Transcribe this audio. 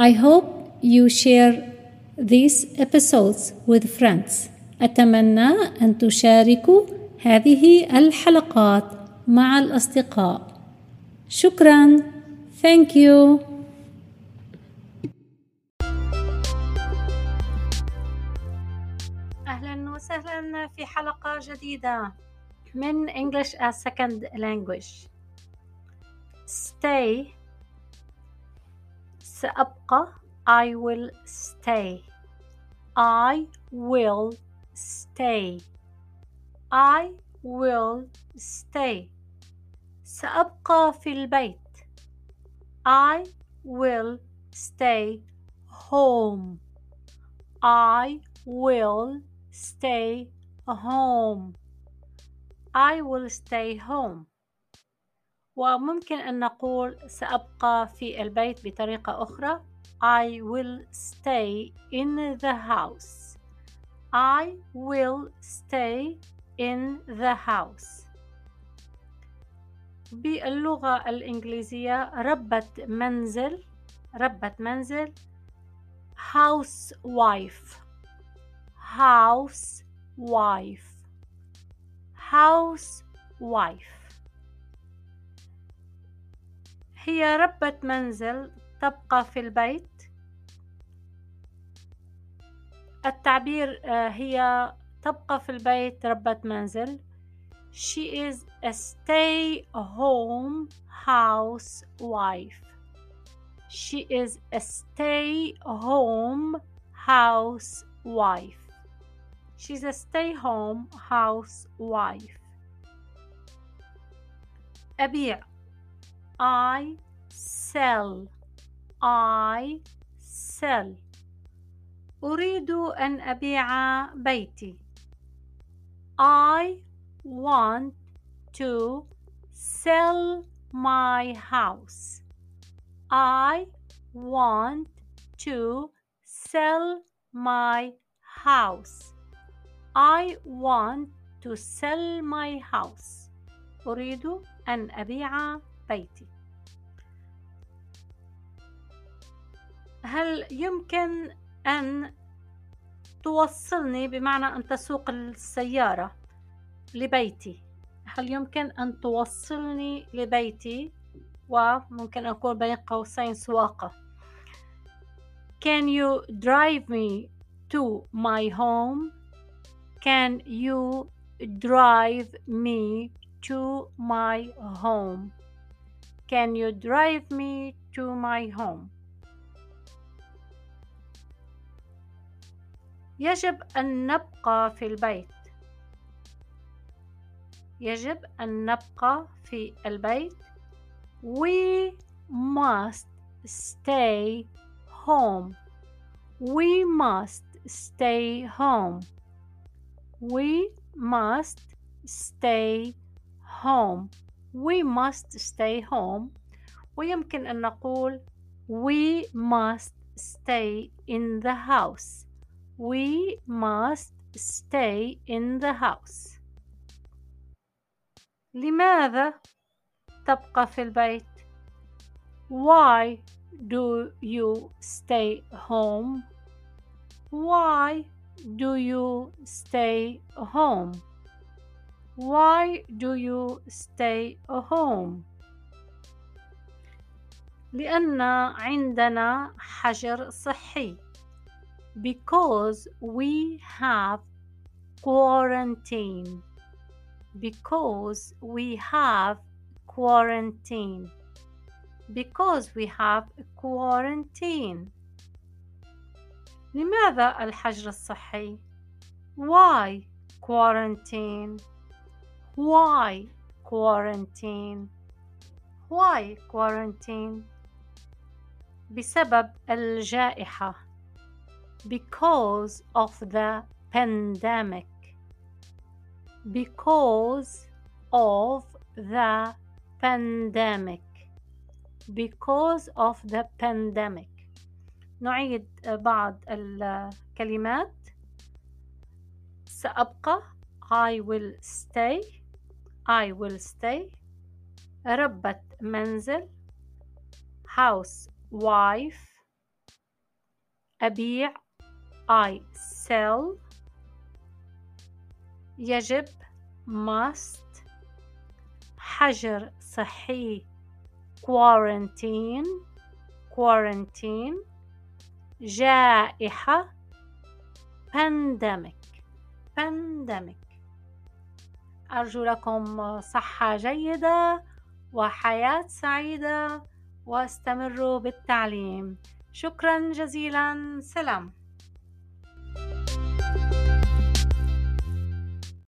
I hope you share these episodes with friends. أتمنى أن تشاركوا هذه الحلقات مع الأصدقاء. شكرا. Thank you. أهلا وسهلا في حلقة جديدة من English as Second Language. Stay سأبقى I will stay I will stay I will stay سأبقى في البيت I will stay home I will stay home I will stay home وممكن أن نقول سأبقى في البيت بطريقة أخرى I will stay in the house I will stay in the house باللغة الإنجليزية ربة منزل ربة منزل housewife housewife housewife هي ربة منزل تبقى في البيت التعبير هي تبقى في البيت ربة منزل She is a stay home housewife She is a stay home housewife She's a stay home housewife أبيع I sell I sell أريد أن أبيع بيتي I want to sell my house I want to sell my house I want to sell my house أريد أن أبيع بيتي هل يمكن أن توصلني بمعنى أن تسوق السيارة لبيتي هل يمكن أن توصلني لبيتي وممكن أقول بين قوسين سواقة Can you drive me to my home? Can you drive me to my home? Can you drive me to my home? يجب أن نبقى في البيت يجب أن نبقى في البيت We must stay home We must stay home We must stay home We must stay home ويمكن أن نقول We must stay in the house We must stay in the house. لماذا تبقى في البيت؟ Why do you stay home? Why do you stay home? Why do you stay home? لأن عندنا حجر صحي. because we have quarantine because we have quarantine because we have quarantine لماذا الحجر الصحي why quarantine why quarantine why quarantine بسبب الجائحة because of the pandemic because of the pandemic because of the pandemic نعيد بعض الكلمات سأبقى I will stay I will stay ربة منزل house wife أبيع I sell يجب must حجر صحي quarantine quarantine جائحة pandemic pandemic أرجو لكم صحة جيدة وحياة سعيدة واستمروا بالتعليم. شكرا جزيلا. سلام.